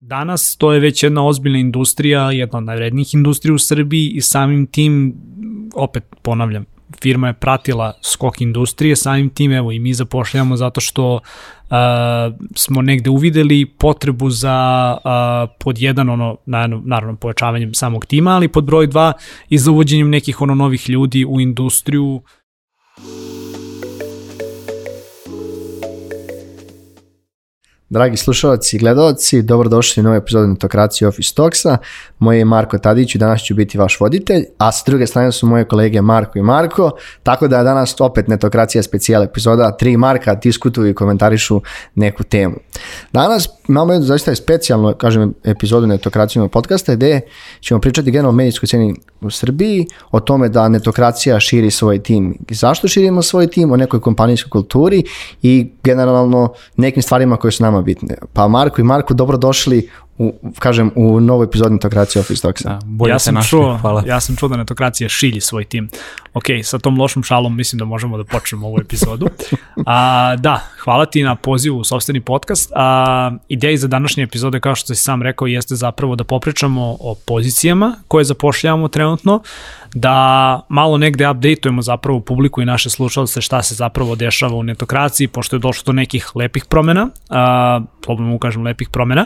Danas to je već jedna ozbiljna industrija, jedna od najvrednijih industrija u Srbiji i samim tim, opet ponavljam, firma je pratila skok industrije, samim tim evo i mi zapošljamo zato što uh, smo negde uvideli potrebu za uh, pod jedan ono naravno, naravno pojačavanjem samog tima, ali pod broj dva i za uvođenjem nekih ono novih ljudi u industriju Dragi slušalci i gledalci, dobrodošli u novu epizodu Netokracije Office Talksa. Moje je Marko Tadić i danas ću biti vaš voditelj, a sa druge strane su moje kolege Marko i Marko, tako da je danas opet Netokracija specijal epizoda, tri Marka diskutuju i komentarišu neku temu. Danas imamo jednu zaista specijalnu, kažem, epizodu Netokracijnog podcasta gde ćemo pričati generalno o medijskoj ceni u Srbiji, o tome da netokracija širi svoj tim. Zašto širimo svoj tim? O nekoj kompanijskoj kulturi i generalno nekim stvarima koje su nama bitne. Pa Marko i Marko, dobrodošli u, kažem, u novoj epizodi Netokracije Office Talksa. Da, bolje ja sam našli, čuo, hvala. Ja sam čuo da Netokracija šilji svoj tim. Ok, sa tom lošom šalom mislim da možemo da počnemo ovu epizodu. A, da, hvala ti na pozivu u sobstveni podcast. A, ideja za današnje epizode, kao što si sam rekao, jeste zapravo da popričamo o pozicijama koje zapošljavamo trenutno, da malo negde updateujemo zapravo publiku i naše slušalce šta se zapravo dešava u netokraciji, pošto je došlo do nekih lepih promena, a, slobodno mu kažem lepih promena,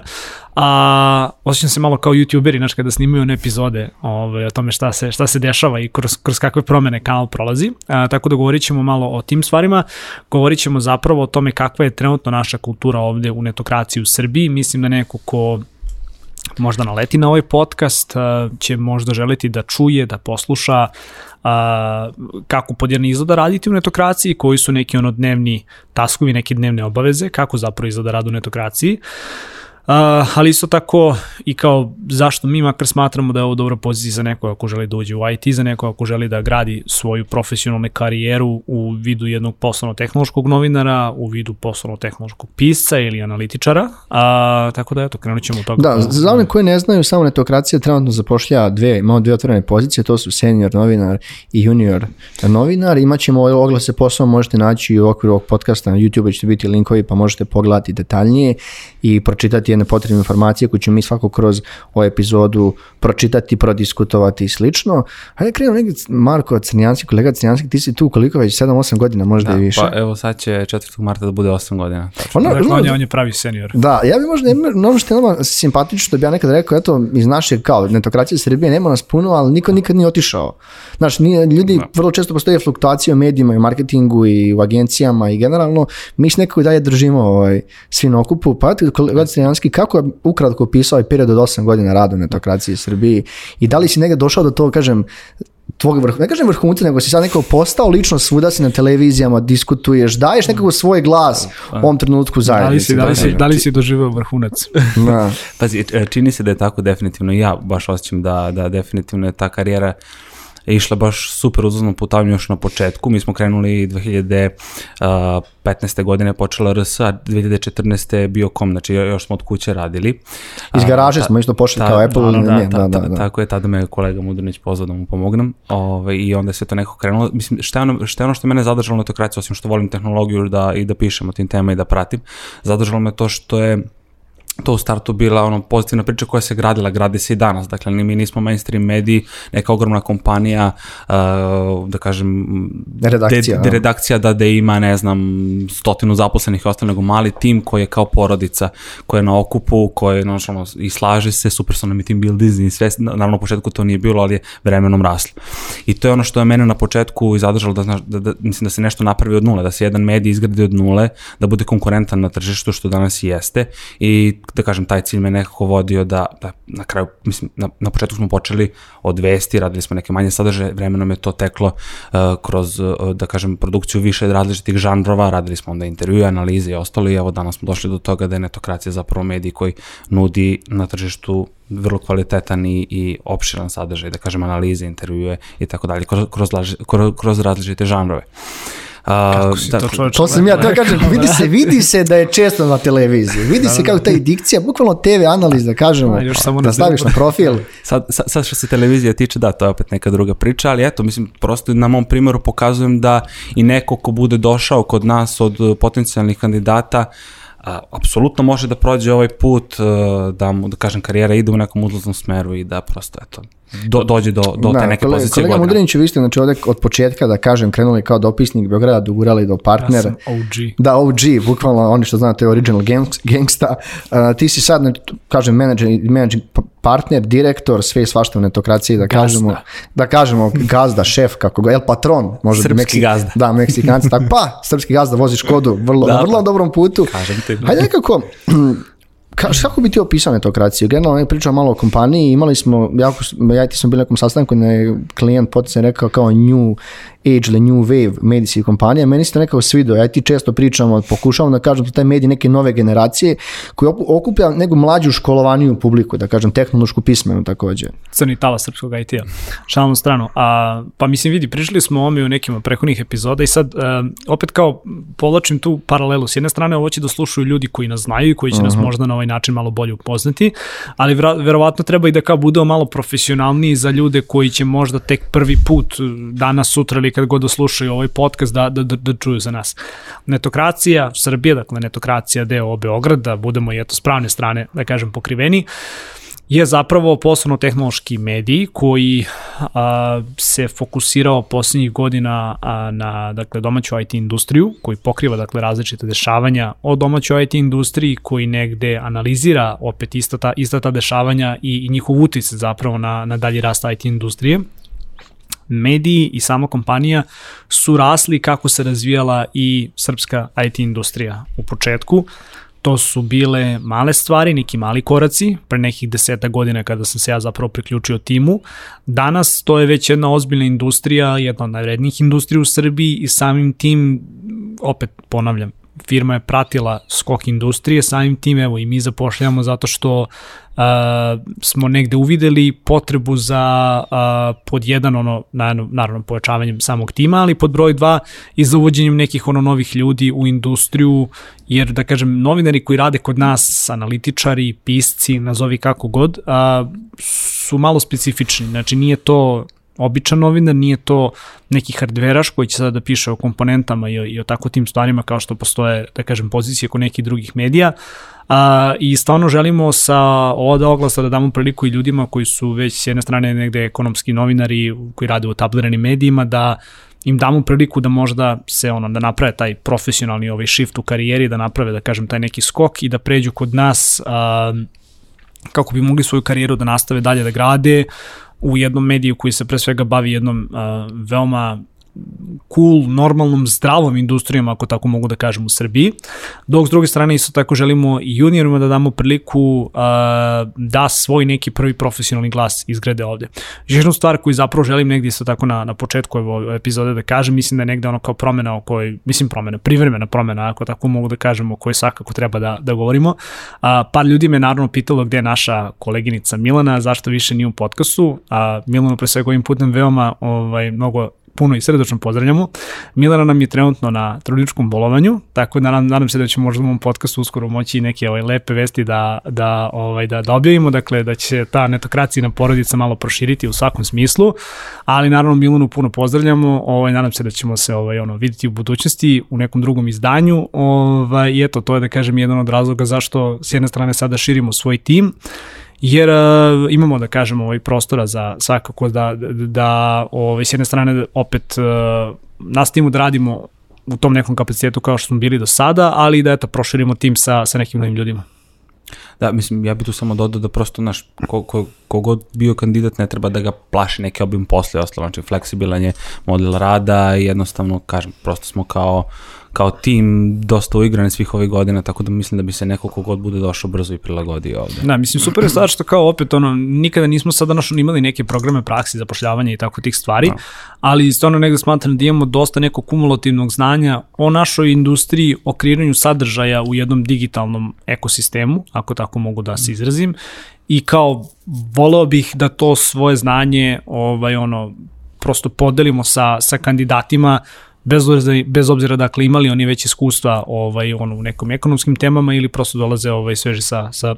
a osjećam se malo kao youtuberi, znaš, kada snimaju one epizode ovaj, o tome šta se, šta se dešava i kroz, kroz kakve promene kanal prolazi, a, tako da govorit ćemo malo o tim stvarima, govorit ćemo zapravo o tome kakva je trenutno naša kultura ovde u netokraciji u Srbiji, mislim da neko ko možda naleti na ovaj podcast, će možda želiti da čuje, da posluša kako podjedno izgleda raditi u netokraciji, koji su neki ono dnevni taskovi, neke dnevne obaveze, kako zapravo izgleda rad u netokraciji. Uh, ali isto tako i kao zašto mi makar smatramo da je ovo dobra pozicija za neko ako želi da uđe u IT, za neko ako želi da gradi svoju profesionalnu karijeru u vidu jednog poslovno-tehnološkog novinara, u vidu poslovno-tehnološkog pisca ili analitičara. A, tako da eto, krenut ćemo u toga. Da, za one koji ne znaju, samo netokracija trenutno zapošlja dve, imamo dve otvorene pozicije, to su senior novinar i junior novinar. Imaćemo oglase posao, možete naći u okviru ovog podcasta na YouTube, ćete biti linkovi pa možete pogledati detaljnije i pročitati jedne potrebne informacije koje ćemo mi svako kroz ovu epizodu pročitati, prodiskutovati i slično. Hajde krenemo negdje, Marko Crnjanski, kolega Crnjanski, ti si tu koliko već, 7-8 godina, možda da, i više. Pa evo sad će 4. marta da bude 8 godina. Ono, dakle, on, je, on je pravi senior. Da, ja bi možda, ono što je nama simpatično, da bi ja nekad rekao, eto, iz naše, kao, netokracije Srbije nema nas puno, ali niko nikad nije otišao. Znaš, nije, ljudi, da. vrlo često postoje fluktuacije u medijima i marketingu i u agencijama i generalno, mi se nekako dalje držimo ovaj, svi na okupu, pa kolega Crnjanski, kako je ukratko opisao ovaj period od 8 godina rada u netokraciji Srbiji i da li si negde došao do to, kažem, tvog vrh, ne kažem vrhunca, nego si sad nekako postao lično svuda si na televizijama, diskutuješ, daješ nekako svoj glas pa. u ovom trenutku zajednici. Da li si, da li si, da li si doživao vrhunac? da. Pazi, čini se da je tako definitivno, ja baš osjećam da, da definitivno je ta karijera je išla baš super uzaznom putanju još na početku. Mi smo krenuli 2015. godine počela RS, a 2014. je bio kom, znači još smo od kuće radili. Iz garaže a, smo isto pošli kao Apple. Da, da, da, da, da, Tako je, tada me kolega Mudrnić pozvao da mu pomognem ove, ovaj, i onda se to neko krenulo. Mislim, šta je ono, šta je ono što mene zadržalo na toj kraći, osim što volim tehnologiju da, i da pišem o tim tema i da pratim, zadržalo me to što je to u startu bila ono pozitivna priča koja se gradila, gradi se i danas. Dakle, mi nismo mainstream mediji, neka ogromna kompanija, uh, da kažem, redakcija, de, de redakcija da da ima, ne znam, stotinu zaposlenih i ostalo, nego mali tim koji je kao porodica, koji je na okupu, koji je, ono, i slaže se, super su nam i team buildings i sve, naravno u početku to nije bilo, ali je vremenom raslo. I to je ono što je mene na početku i zadržalo da, da, da, mislim da se nešto napravi od nule, da se jedan medij izgradi od nule, da bude konkurentan na tržištu, što danas i jeste. I da kažem, taj cilj me nekako vodio da, da na kraju, mislim, na, na početku smo počeli od vesti, radili smo neke manje sadržaje, vremenom je to teklo uh, kroz, uh, da kažem, produkciju više različitih žanrova, radili smo onda intervjue, analize i ostalo i evo danas smo došli do toga da je netokracija zapravo medij koji nudi na tržištu vrlo kvalitetan i, i opširan sadržaj, da kažem, analize, intervjue i tako dalje, kroz, kroz, kroz, kroz različite žanrove. Uh, Kako si da, to čovječ? To sam ja, to kažem, vidi se, vidi se da je često na televiziji. Vidi se kako ta dikcija, bukvalno TV analiz da kažemo, još samo da staviš na profil. Sad, sad, što se televizija tiče, da, to je opet neka druga priča, ali eto, mislim, prosto na mom primjeru pokazujem da i neko ko bude došao kod nas od potencijalnih kandidata, a, apsolutno može da prođe ovaj put, a, da mu, da kažem, karijera ide u nekom uzlaznom smeru i da prosto, eto, do, dođe do, do da, te neke kolega, pozicije kolega. Mudrinić, vi ste znači ovde od početka, da kažem, krenuli kao dopisnik Beograda, dogurali do partnera. Ja sam OG. Da, OG, bukvalno oni što znate, original gangsta. Uh, ti si sad, kažem, manager, managing partner, direktor, sve i svašta u netokraciji, da gazda. kažemo, da kažemo gazda, šef, kako ga, el patron, može Srpski Meksik, gazda. Da, Meksikanci, tako, pa, srpski gazda, vozi Škodu, vrlo, da, vrlo pa, dobrom putu. Kažem ti. Hajde nekako, Ka, kako bi ti opisao netokraciju? Generalno, ne pričam malo o kompaniji, imali smo, jako, ja ti sam bili na nekom sastanku, ne, klijent poticaj rekao kao new age ili new wave medijskih kompanija, meni se to nekako svidio, ja ti često pričam, pokušavam da kažem da taj medij neke nove generacije koji okuplja neku mlađu školovaniju publiku, da kažem tehnološku pismenu takođe. Crni tala srpskog IT-a. Šalno stranu. A, pa mislim vidi, pričali smo ome u nekim prehodnih epizoda i sad a, opet kao povlačim tu paralelu. S jedne strane ovo će da slušaju ljudi koji nas znaju i koji će uh -huh. nas mhm. možda na ovaj način malo bolje upoznati, ali verovatno treba i da kao budemo malo profesionalniji za ljude koji će možda tek prvi put danas, sutra ili kad god da slušaju ovaj podcast da, da, da, da čuju za nas. Netokracija, Srbija, dakle netokracija deo Beograda, da budemo i eto s pravne strane, da kažem, pokriveni, je zapravo poslovno-tehnološki medij koji a, se fokusirao poslednjih godina a, na dakle, domaću IT industriju, koji pokriva dakle, različite dešavanja o domaćoj IT industriji, koji negde analizira opet ista ta, ista ta dešavanja i, i njihov utice zapravo na, na dalji rast IT industrije mediji i sama kompanija su rasli kako se razvijala i srpska IT industrija u početku. To su bile male stvari, neki mali koraci, pre nekih deseta godina kada sam se ja zapravo priključio timu. Danas to je već jedna ozbiljna industrija, jedna od najvrednijih industrija u Srbiji i samim tim, opet ponavljam, firma je pratila skok industrije, samim tim evo i mi zapošljamo zato što uh, smo negde uvideli potrebu za uh, pod jedan ono naravno, naravno pojačavanjem samog tima, ali pod broj dva i za uvođenjem nekih ono novih ljudi u industriju, jer da kažem novinari koji rade kod nas, analitičari, pisci, nazovi kako god, uh, su malo specifični, znači nije to običan novinar, nije to neki hardveraš koji će sada da piše o komponentama i i o tako tim stvarima kao što postoje, da kažem, pozicije kod nekih drugih medija. A, I stvarno želimo sa ovog oglasa da damo priliku i ljudima koji su već s jedne strane negde ekonomski novinari koji rade u tabliranim medijima da im damo priliku da možda se ono da naprave taj profesionalni ovaj shift u karijeri, da naprave da kažem taj neki skok i da pređu kod nas a, kako bi mogli svoju karijeru da nastave dalje da grade, u jednom mediju koji se pre svega bavi jednom uh, veoma cool, normalnom, zdravom industrijom, ako tako mogu da kažem, u Srbiji. Dok s druge strane isto tako želimo i juniorima da damo priliku uh, da svoj neki prvi profesionalni glas izgrade ovde. Jednu stvar koju zapravo želim negdje isto tako na, na početku ove epizode da kažem, mislim da je negde ono kao promena o kojoj, mislim promena, privremena promena, ako tako mogu da kažem, o kojoj svakako treba da, da govorimo. Uh, par ljudi me naravno pitalo gde je naša koleginica Milana, zašto više nije u podcastu, a Milano pre svega ovim putem veoma ovaj, mnogo puno i srdečno pozdravljamo. Milana nam je trenutno na trudničkom bolovanju, tako da nadam, nadam se da ćemo možda u ovom podcastu uskoro moći neke ovaj, lepe vesti da, da, ovaj, da, da objavimo, dakle da će ta netokracija na porodica malo proširiti u svakom smislu, ali naravno Milanu puno pozdravljamo, ovaj, nadam se da ćemo se ovaj, ono, videti u budućnosti u nekom drugom izdanju. Ovaj, i eto, to je da kažem jedan od razloga zašto s jedne strane sada širimo svoj tim jer uh, imamo da kažemo ovaj prostora za svakako da da ovaj s jedne strane opet uh, nastavimo da radimo u tom nekom kapacitetu kao što smo bili do sada, ali da eto proširimo tim sa sa nekim novim ljudima. Da, mislim, ja bih tu samo dodao da prosto, naš, ko, ko, kogod bio kandidat ne treba da ga plaši neki obim posle ostalo, znači fleksibilan je model rada i jednostavno, kažem, prosto smo kao uh, kao tim dosta uigrani svih ovih godina, tako da mislim da bi se neko kogod bude došao brzo i prilagodio ovde. Da, mislim super je stvar što kao opet ono, nikada nismo sada našo imali neke programe praksi, zapošljavanja i tako tih stvari, da. ali stvarno negde smatram da imamo dosta nekog kumulativnog znanja o našoj industriji, o kreiranju sadržaja u jednom digitalnom ekosistemu, ako tako mogu da se izrazim, i kao voleo bih da to svoje znanje ovaj ono prosto podelimo sa, sa kandidatima bez obzira, bez obzira dakle imali oni već iskustva ovaj, ono, u nekom ekonomskim temama ili prosto dolaze ovaj, sveži sa, sa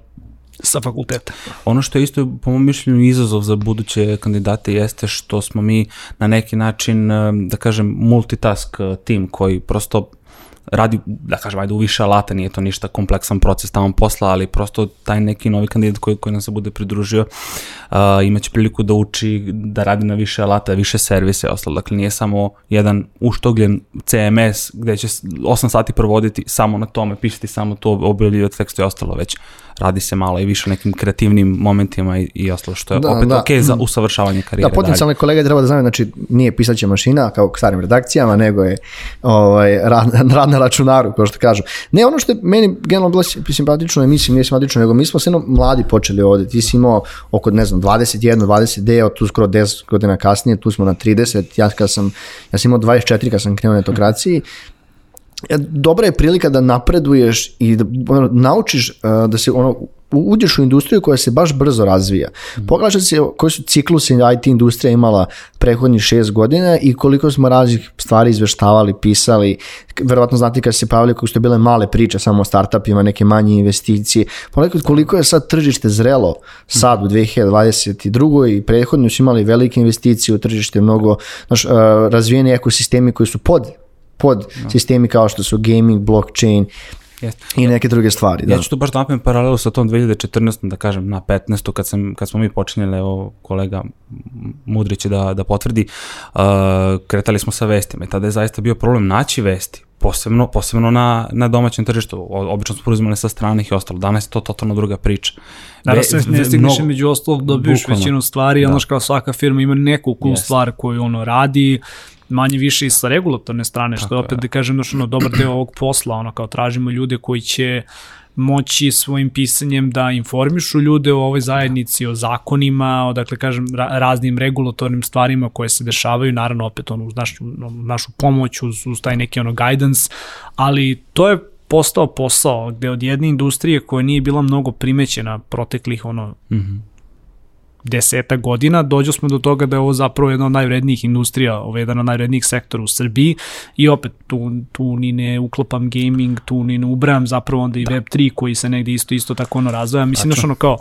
sa fakulteta. Ono što je isto po mom mišljenju izazov za buduće kandidate jeste što smo mi na neki način, da kažem, multitask tim koji prosto radi, da kažem, ajde u više alata, nije to ništa kompleksan proces tamo posla, ali prosto taj neki novi kandidat koji, koji nam se bude pridružio uh, imaće priliku da uči, da radi na više alata, više servise i ostalo. Dakle, nije samo jedan uštogljen CMS gde će 8 sati provoditi samo na tome, pisati samo to, objavljivati tekstu i ostalo, već radi se malo i više nekim kreativnim momentima i, i ostalo, što je da, opet da. ok za usavršavanje karijere. Da, potencijalne kolege treba da znaju, znači nije pisaća mašina kao u starim redakcijama, nego je ovaj, rad, rad na računaru, kao što kažu. Ne, ono što je meni generalno bilo simpatično, je, mislim, nije simpatično, nego mi smo se mladi počeli ovde. Ti si imao oko, ne znam, 21, 20 deo, tu skoro 10 godina kasnije, tu smo na 30, ja, kad sam, ja sam imao 24 kad sam krenuo na etokraciji, dobra je prilika da napreduješ i da ono, naučiš uh, da se ono uđeš u industriju koja se baš brzo razvija. Mm. Pogledaš se koji su ciklusi IT industrija imala prethodnih šest godina i koliko smo raznih stvari izveštavali, pisali. Verovatno znate kad se pavili kako su bile male priče samo o startupima, neke manje investicije. Pogledaj koliko je sad tržište zrelo sad u 2022. i prethodno su imali velike investicije u tržište, mnogo znaš, uh, razvijeni ekosistemi koji su pod pod no. sistemi kao što su gaming, blockchain Yes. i neke druge stvari. Da. Ja ću tu baš da napravim paralelu sa tom 2014. da kažem na 15. kad, sam, kad smo mi počinjeli, evo kolega Mudrić da, da potvrdi, uh, kretali smo sa vestima i tada je zaista bio problem naći vesti posebno, posebno na, na domaćem tržištu. Obično smo preuzimali sa stranih i ostalo. Danas je to totalno druga priča. Naravno, se ne stigneš među ostalog dobiješ većinu stvari, da. ono kao svaka firma ima neku cool yes. stvar koju ono radi, manje više i sa regulatorne strane, što je opet da kažem, znaš, ono, dobar deo ovog posla, ono, kao tražimo ljude koji će moći svojim pisanjem da informišu ljude o ovoj zajednici, o zakonima, o, dakle, kažem, ra raznim regulatornim stvarima koje se dešavaju, naravno, opet, ono, uz našu, našu pomoć, uz, uz taj neki, ono, guidance, ali to je postao posao gde od jedne industrije koja nije bila mnogo primećena proteklih, ono, mm -hmm deseta godina, dođo smo do toga da je ovo zapravo jedna od najvrednijih industrija, ovo je jedan od najvrednijih sektora u Srbiji i opet tu, tu ni ne uklopam gaming, tu ni ne ubrajam zapravo onda i da. Web3 koji se negde isto isto tako ono razvoja. Mislim da ono kao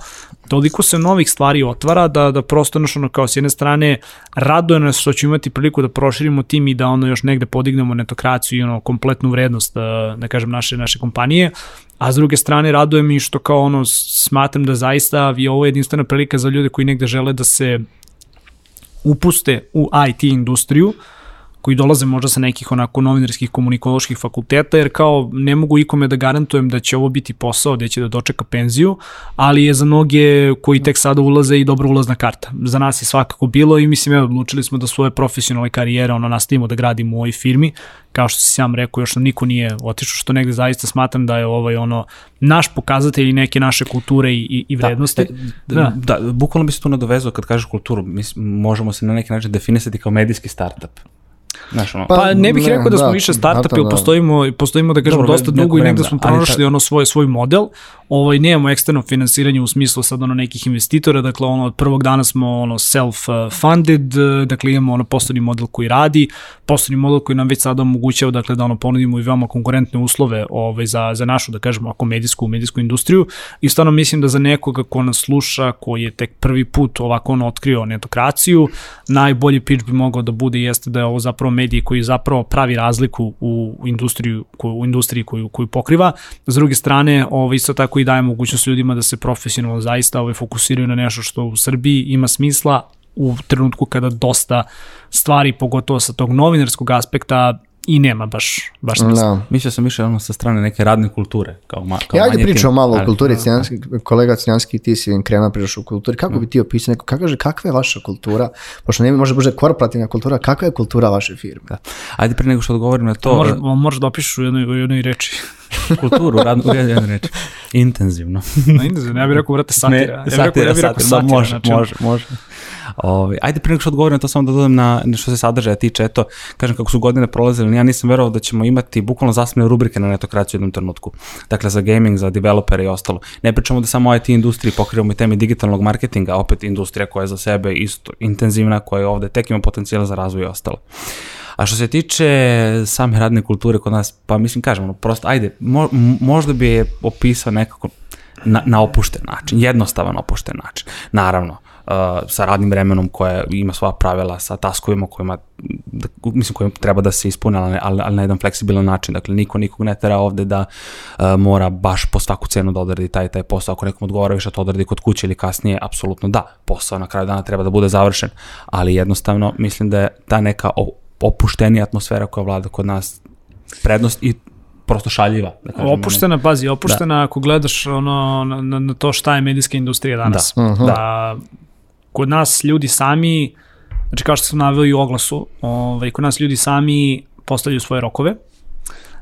toliko se novih stvari otvara da, da prosto znaš ono kao s jedne strane raduje nas što ćemo imati priliku da proširimo tim i da ono još negde podignemo netokraciju i ono kompletnu vrednost da, da kažem naše naše kompanije, a s druge strane raduje mi što kao ono smatram da zaista je ovo jedinstvena prilika za ljude koji negde žele da se upuste u IT industriju, koji dolaze možda sa nekih onako novinarskih komunikoloških fakulteta, jer kao ne mogu ikome da garantujem da će ovo biti posao gde će da dočeka penziju, ali je za mnoge koji tek sada ulaze i dobro ulazna karta. Za nas je svakako bilo i mislim, evo, odlučili smo da svoje profesionalne karijere ono, nastavimo da gradimo u ovoj firmi, kao što si sam rekao, još nam niko nije otišao, što negde zaista smatram da je ovaj ono naš pokazatelj i neke naše kulture i, i, i da, vrednosti. Da, da, da, da, bukvalno bi se tu nadovezao kad kažeš kulturu, mi možemo se na neki način definisati kao medijski startup. Znaš, ono, pa, pa ne bih ne, rekao da smo da, više startupi, da, da. postojimo, postojimo da kažemo Dobro, dosta dugo i negde smo pronašli ono svoj, svoj model. Ovaj, nemamo eksterno finansiranje u smislu sad ono nekih investitora, dakle ono od prvog dana smo ono self-funded, dakle imamo ono poslovni model koji radi, poslovni model koji nam već sada omogućava dakle da ono ponudimo i veoma konkurentne uslove ovaj, za, za našu, da kažemo, ako medijsku, medijsku industriju i stvarno mislim da za nekoga ko nas sluša, koji je tek prvi put ovako ono otkrio netokraciju, najbolji pitch bi mogao da bude jeste da je ovo zapravo mediji koji zapravo pravi razliku u industriju, u industriji koju, koju pokriva. S druge strane, ovo, isto tako i daje mogućnost ljudima da se profesionalno zaista ovaj, fokusiraju na nešto što u Srbiji ima smisla u trenutku kada dosta stvari, pogotovo sa tog novinarskog aspekta, i nema baš, baš smisla. Da. Mislio sam više ono sa strane neke radne kulture. Kao ma, kao ja ajde pričamo malo o kulturi, Cijanski, kolega Cijanski, ti si krenuo pričaš o kulturi, kako bi ti opisao neko, kako kaže, kakva je vaša kultura, pošto ne može bude korporativna kultura, kakva je kultura vaše firme? Da. Ajde pre nego što odgovorim na to. Može, može da opišeš u jednoj, u jednoj reči. Kulturu, radnu, u jednoj reči. Intenzivno. Na intenzivno, ja bih rekao, vrate, satira. Ne, ja bih rekao, ja bih rekao satira, da, može, znači, može, može. Ove, ovaj, ajde pre nego što odgovorim to samo da dodam na što se sadržaja tiče, eto, kažem kako su godine prolazile, ja nisam verovao da ćemo imati bukvalno zasmene rubrike na netokraciju u jednom trenutku. Dakle, za gaming, za developere i ostalo. Ne pričamo da samo IT industriji pokrivamo i teme digitalnog marketinga, opet industrija koja je za sebe isto intenzivna, koja je ovde tek ima potencijal za razvoj i ostalo. A što se tiče same radne kulture kod nas, pa mislim, kažem, ono, prosto, ajde, mo, možda bi je opisao nekako na, na opušten način, jednostavan opušten način. Naravno, sa radnim vremenom koje ima svoja pravila, sa taskovima kojima, da, mislim, kojima treba da se ispune, ali, ali, ali na jedan fleksibilan način. Dakle, niko nikog ne tera ovde da uh, mora baš po svaku cenu da odradi taj taj posao. Ako nekom odgovara više da to odradi kod kuće ili kasnije, apsolutno da, posao na kraju dana treba da bude završen, ali jednostavno mislim da je ta neka opuštenija atmosfera koja vlada kod nas prednost i prosto šaljiva. Da kažem, opuštena, ne. pazi, opuštena da. ako gledaš ono, na, na to šta je medijska industrija danas. Da. Uh -huh. da kod nas ljudi sami, znači kao što sam naveo i u oglasu, ovaj, kod nas ljudi sami postavljaju svoje rokove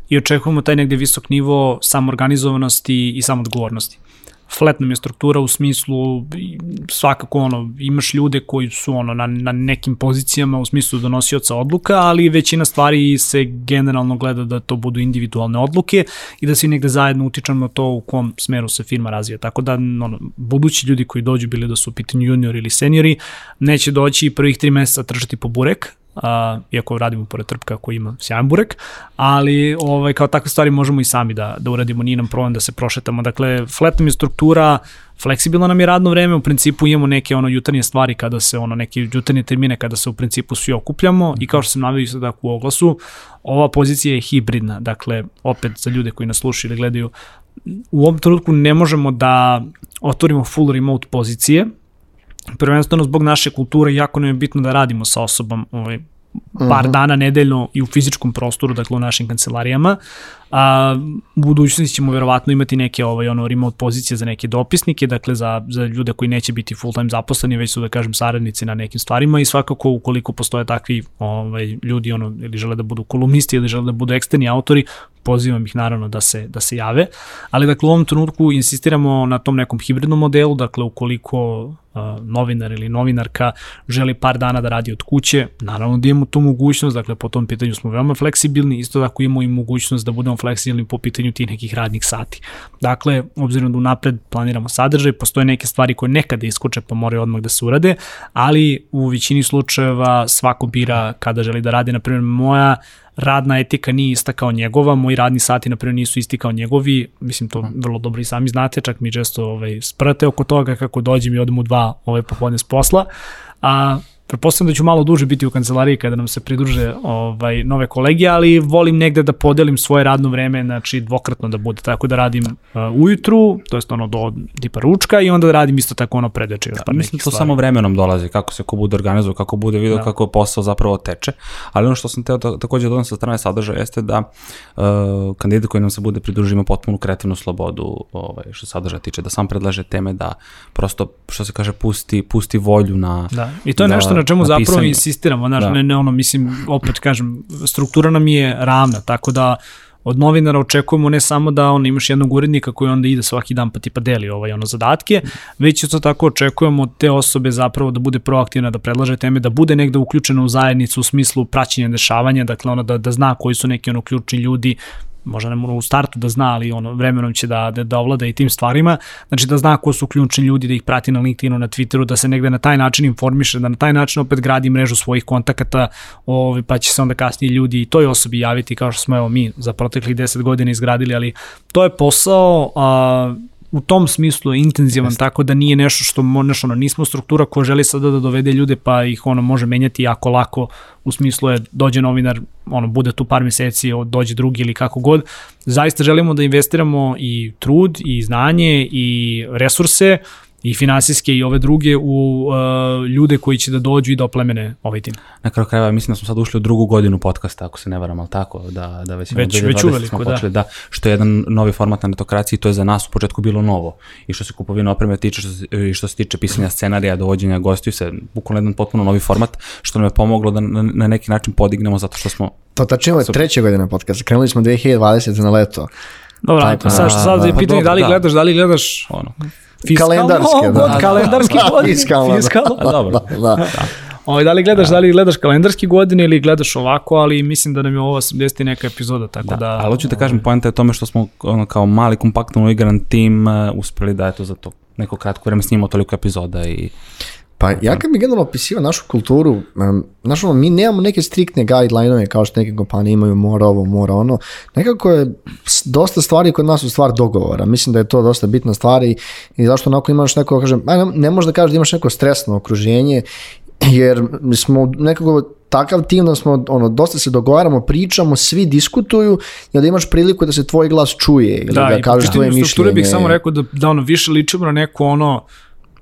i očekujemo taj negde visok nivo samorganizovanosti i samodgovornosti flat nam je struktura u smislu svakako ono, imaš ljude koji su ono na, na nekim pozicijama u smislu donosioca odluka, ali većina stvari se generalno gleda da to budu individualne odluke i da svi negde zajedno utičemo na to u kom smeru se firma razvija. Tako da ono, budući ljudi koji dođu bili da su u pitanju junior ili seniori, neće doći prvih tri meseca tržati po burek, a, iako radimo pored trpka koji ima sjajan burek, ali ovaj, kao takve stvari možemo i sami da, da uradimo, nije nam problem da se prošetamo. Dakle, flat nam je struktura, fleksibilno nam je radno vreme, u principu imamo neke ono jutarnje stvari kada se ono neke jutarnje termine kada se u principu svi okupljamo i kao što sam navio tako u oglasu, ova pozicija je hibridna, dakle opet za ljude koji nas slušaju ili gledaju, u ovom trenutku ne možemo da otvorimo full remote pozicije, prvenstveno zbog naše kulture jako nam je bitno da radimo sa osobom ovaj, par uh mhm. -huh. dana nedeljno i u fizičkom prostoru, dakle u našim kancelarijama. A, u budućnosti ćemo verovatno imati neke ovaj, ono, remote pozicije za neke dopisnike, dakle za, za ljude koji neće biti full time zaposleni, već su da kažem saradnici na nekim stvarima i svakako ukoliko postoje takvi ovaj, ljudi ono, ili žele da budu kolumnisti ili žele da budu eksterni autori, pozivam ih naravno da se, da se jave, ali dakle u ovom trenutku insistiramo na tom nekom hibridnom modelu, dakle ukoliko novinar ili novinarka želi par dana da radi od kuće, naravno da imamo tu mogućnost, dakle po tom pitanju smo veoma fleksibilni, isto tako imamo i mogućnost da budemo fleksibilni po pitanju tih nekih radnih sati. Dakle, obzirom da unapred planiramo sadržaj, postoje neke stvari koje nekada iskoče pa moraju odmah da se urade, ali u većini slučajeva svako bira kada želi da radi, na primjer moja radna etika nije ista kao njegova, moji radni sati na primjer nisu isti kao njegovi, mislim to mhm. vrlo dobro i sami znate, čak mi često ovaj, sprate oko toga kako dođem i odem u dva ovaj popodne s posla, a Pretpostavljam da ću malo duže biti u kancelariji kada nam se pridruže ovaj, nove kolege, ali volim negde da podelim svoje radno vreme, znači dvokratno da bude, tako da radim uh, ujutru, to jest ono do tipa ručka i onda da radim isto tako ono predeče. Da, pa mislim da to stvari. samo vremenom dolazi, kako se ko bude organizovao, kako bude video da. kako posao zapravo teče, ali ono što sam teo takođe dodam sa strane sadržaja jeste da uh, kandidat koji nam se bude pridružio ima potpunu kreativnu slobodu ovaj, što sadržaja tiče, da sam predlaže teme, da prosto, što se kaže, pusti, pusti volju na... Da, i to je da, nešto na čemu zapravo pisanju. insistiramo, znaš, da. ne, ne ono, mislim, opet kažem, struktura nam je ravna, tako da od novinara očekujemo ne samo da on imaš jednog urednika koji onda ide svaki dan pa ti pa deli ovaj ono zadatke, već isto tako očekujemo od te osobe zapravo da bude proaktivna, da predlaže teme, da bude negde uključena u zajednicu u smislu praćenja dešavanja, dakle ono da, da zna koji su neki ono ključni ljudi, možda ne mora u startu da zna, ali ono, vremenom će da, da, da ovlada i tim stvarima, znači da zna ko su ključni ljudi, da ih prati na LinkedInu, na Twitteru, da se negde na taj način informiše, da na taj način opet gradi mrežu svojih kontakata, ovaj, pa će se onda kasnije ljudi i toj osobi javiti kao što smo evo mi za proteklih 10 godina izgradili, ali to je posao a, u tom smislu je intenzivan, Jeste. tako da nije nešto što nešto, ono, nismo struktura koja želi sada da dovede ljude pa ih ono može menjati jako lako, u smislu je dođe novinar, ono bude tu par meseci, dođe drugi ili kako god. Zaista želimo da investiramo i trud i znanje i resurse i finansijske i ove druge u uh, ljude koji će da dođu i da oplemene ovaj tim. Na kraju krajeva mislim da smo sad ušli u drugu godinu podcasta, ako se ne varam, ali tako, da, da već, već, već uveliko, da. Počeli, da. Što je jedan novi format na netokraciji, to je za nas u početku bilo novo. I što se kupovine opreme tiče, što se, i što se tiče pisanja scenarija, dovođenja gostiju se, bukvalno jedan potpuno novi format, što nam je pomoglo da na, na neki način podignemo zato što smo... To tačno je treća godina podcasta, krenuli smo 2020 na leto. Dobro, Taj, sad, sad je pitanje da li gledaš, da li gledaš ono, Fiskalno, kalendarske, da. God, kalendarski godine. Fiskalno. Fiskalno. Da, dobro. Da, da. da. Ovaj, da li gledaš, da. da li gledaš kalendarski godine ili gledaš ovako, ali mislim da nam je ovo 80 neka epizoda, tako da... da ali hoću da kažem, poenta je tome što smo ono, kao mali, kompaktno igran tim uh, uspeli da eto za to neko kratko vreme snimamo toliko epizoda i Pa ja kad bi generalno opisivao našu kulturu, um, znaš ono, mi nemamo neke striktne guideline-ove kao što neke kompanije imaju, mora ovo, mora ono. Nekako je dosta stvari kod nas u stvar dogovora. Mislim da je to dosta bitna stvar i, i zašto onako imaš neko, kažem, ne, ne možeš da kažeš da imaš neko stresno okruženje, jer smo nekako takav tim da smo, ono, dosta se dogovaramo, pričamo, svi diskutuju i onda imaš priliku da se tvoj glas čuje ili da, i po kažeš tvoje pitanju strukture mišljenje. bih samo rekao da, da ono više ličimo na neku ono